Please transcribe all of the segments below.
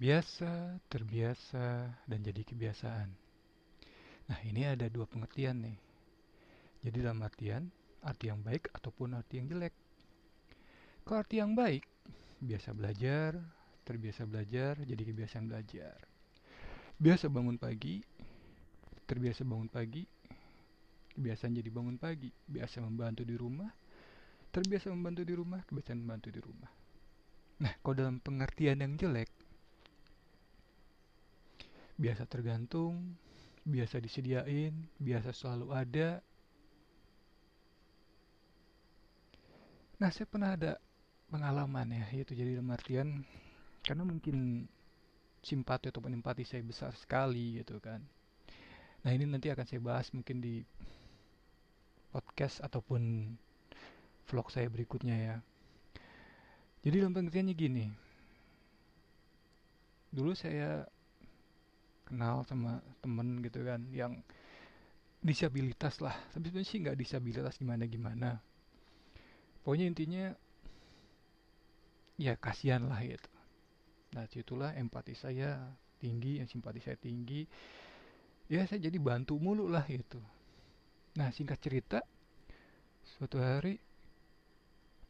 Biasa, terbiasa, dan jadi kebiasaan. Nah, ini ada dua pengertian nih. Jadi dalam artian, arti yang baik ataupun arti yang jelek. Kalau arti yang baik, biasa belajar, terbiasa belajar, jadi kebiasaan belajar. Biasa bangun pagi, terbiasa bangun pagi, kebiasaan jadi bangun pagi. Biasa membantu di rumah, terbiasa membantu di rumah, kebiasaan membantu di rumah. Nah, kalau dalam pengertian yang jelek, biasa tergantung, biasa disediain, biasa selalu ada. Nah, saya pernah ada pengalaman ya, yaitu jadi dalam artian karena mungkin simpati ataupun empati saya besar sekali gitu kan. Nah, ini nanti akan saya bahas mungkin di podcast ataupun vlog saya berikutnya ya. Jadi dalam pengertiannya gini. Dulu saya kenal sama temen gitu kan yang disabilitas lah. Tapi sebenarnya sih nggak disabilitas gimana gimana. Pokoknya intinya ya kasihan lah gitu. Nah situlah empati saya tinggi yang simpati saya tinggi. Ya saya jadi bantu mulu lah gitu. Nah singkat cerita suatu hari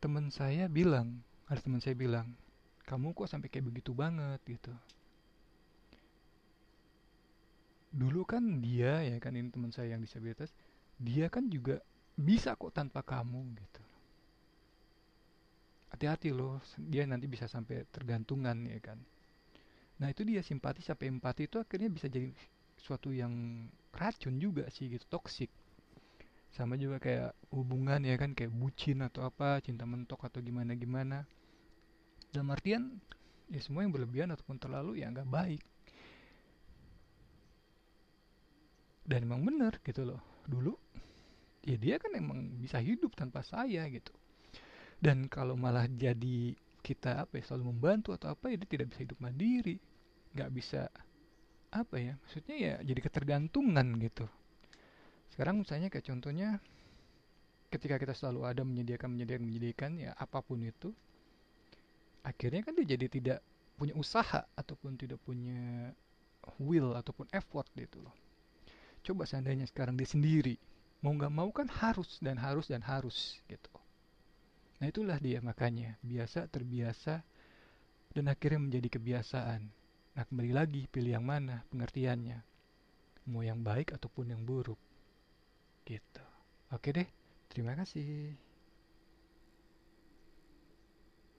teman saya bilang ada teman saya bilang kamu kok sampai kayak begitu banget? gitu dulu kan dia ya kan ini teman saya yang disabilitas dia kan juga bisa kok tanpa kamu gitu. Hati-hati loh dia nanti bisa sampai tergantungan ya kan. Nah itu dia simpati sampai empati itu akhirnya bisa jadi suatu yang racun juga sih gitu toksik sama juga kayak hubungan ya kan kayak bucin atau apa cinta mentok atau gimana gimana dalam artian ya semua yang berlebihan ataupun terlalu ya nggak baik dan emang bener gitu loh. Dulu ya dia kan emang bisa hidup tanpa saya gitu. Dan kalau malah jadi kita apa ya selalu membantu atau apa ya dia tidak bisa hidup mandiri. Nggak bisa apa ya maksudnya ya jadi ketergantungan gitu. Sekarang misalnya kayak contohnya ketika kita selalu ada menyediakan menyediakan menyediakan ya apa pun itu akhirnya kan dia jadi tidak punya usaha ataupun tidak punya will ataupun effort gitu loh coba seandainya sekarang dia sendiri mau nggak mau kan harus dan harus dan harus gitu. Nah itulah dia makanya biasa terbiasa dan akhirnya menjadi kebiasaan. Nah kembali lagi pilih yang mana pengertiannya? Mau yang baik ataupun yang buruk? Gitu. Oke deh terima kasih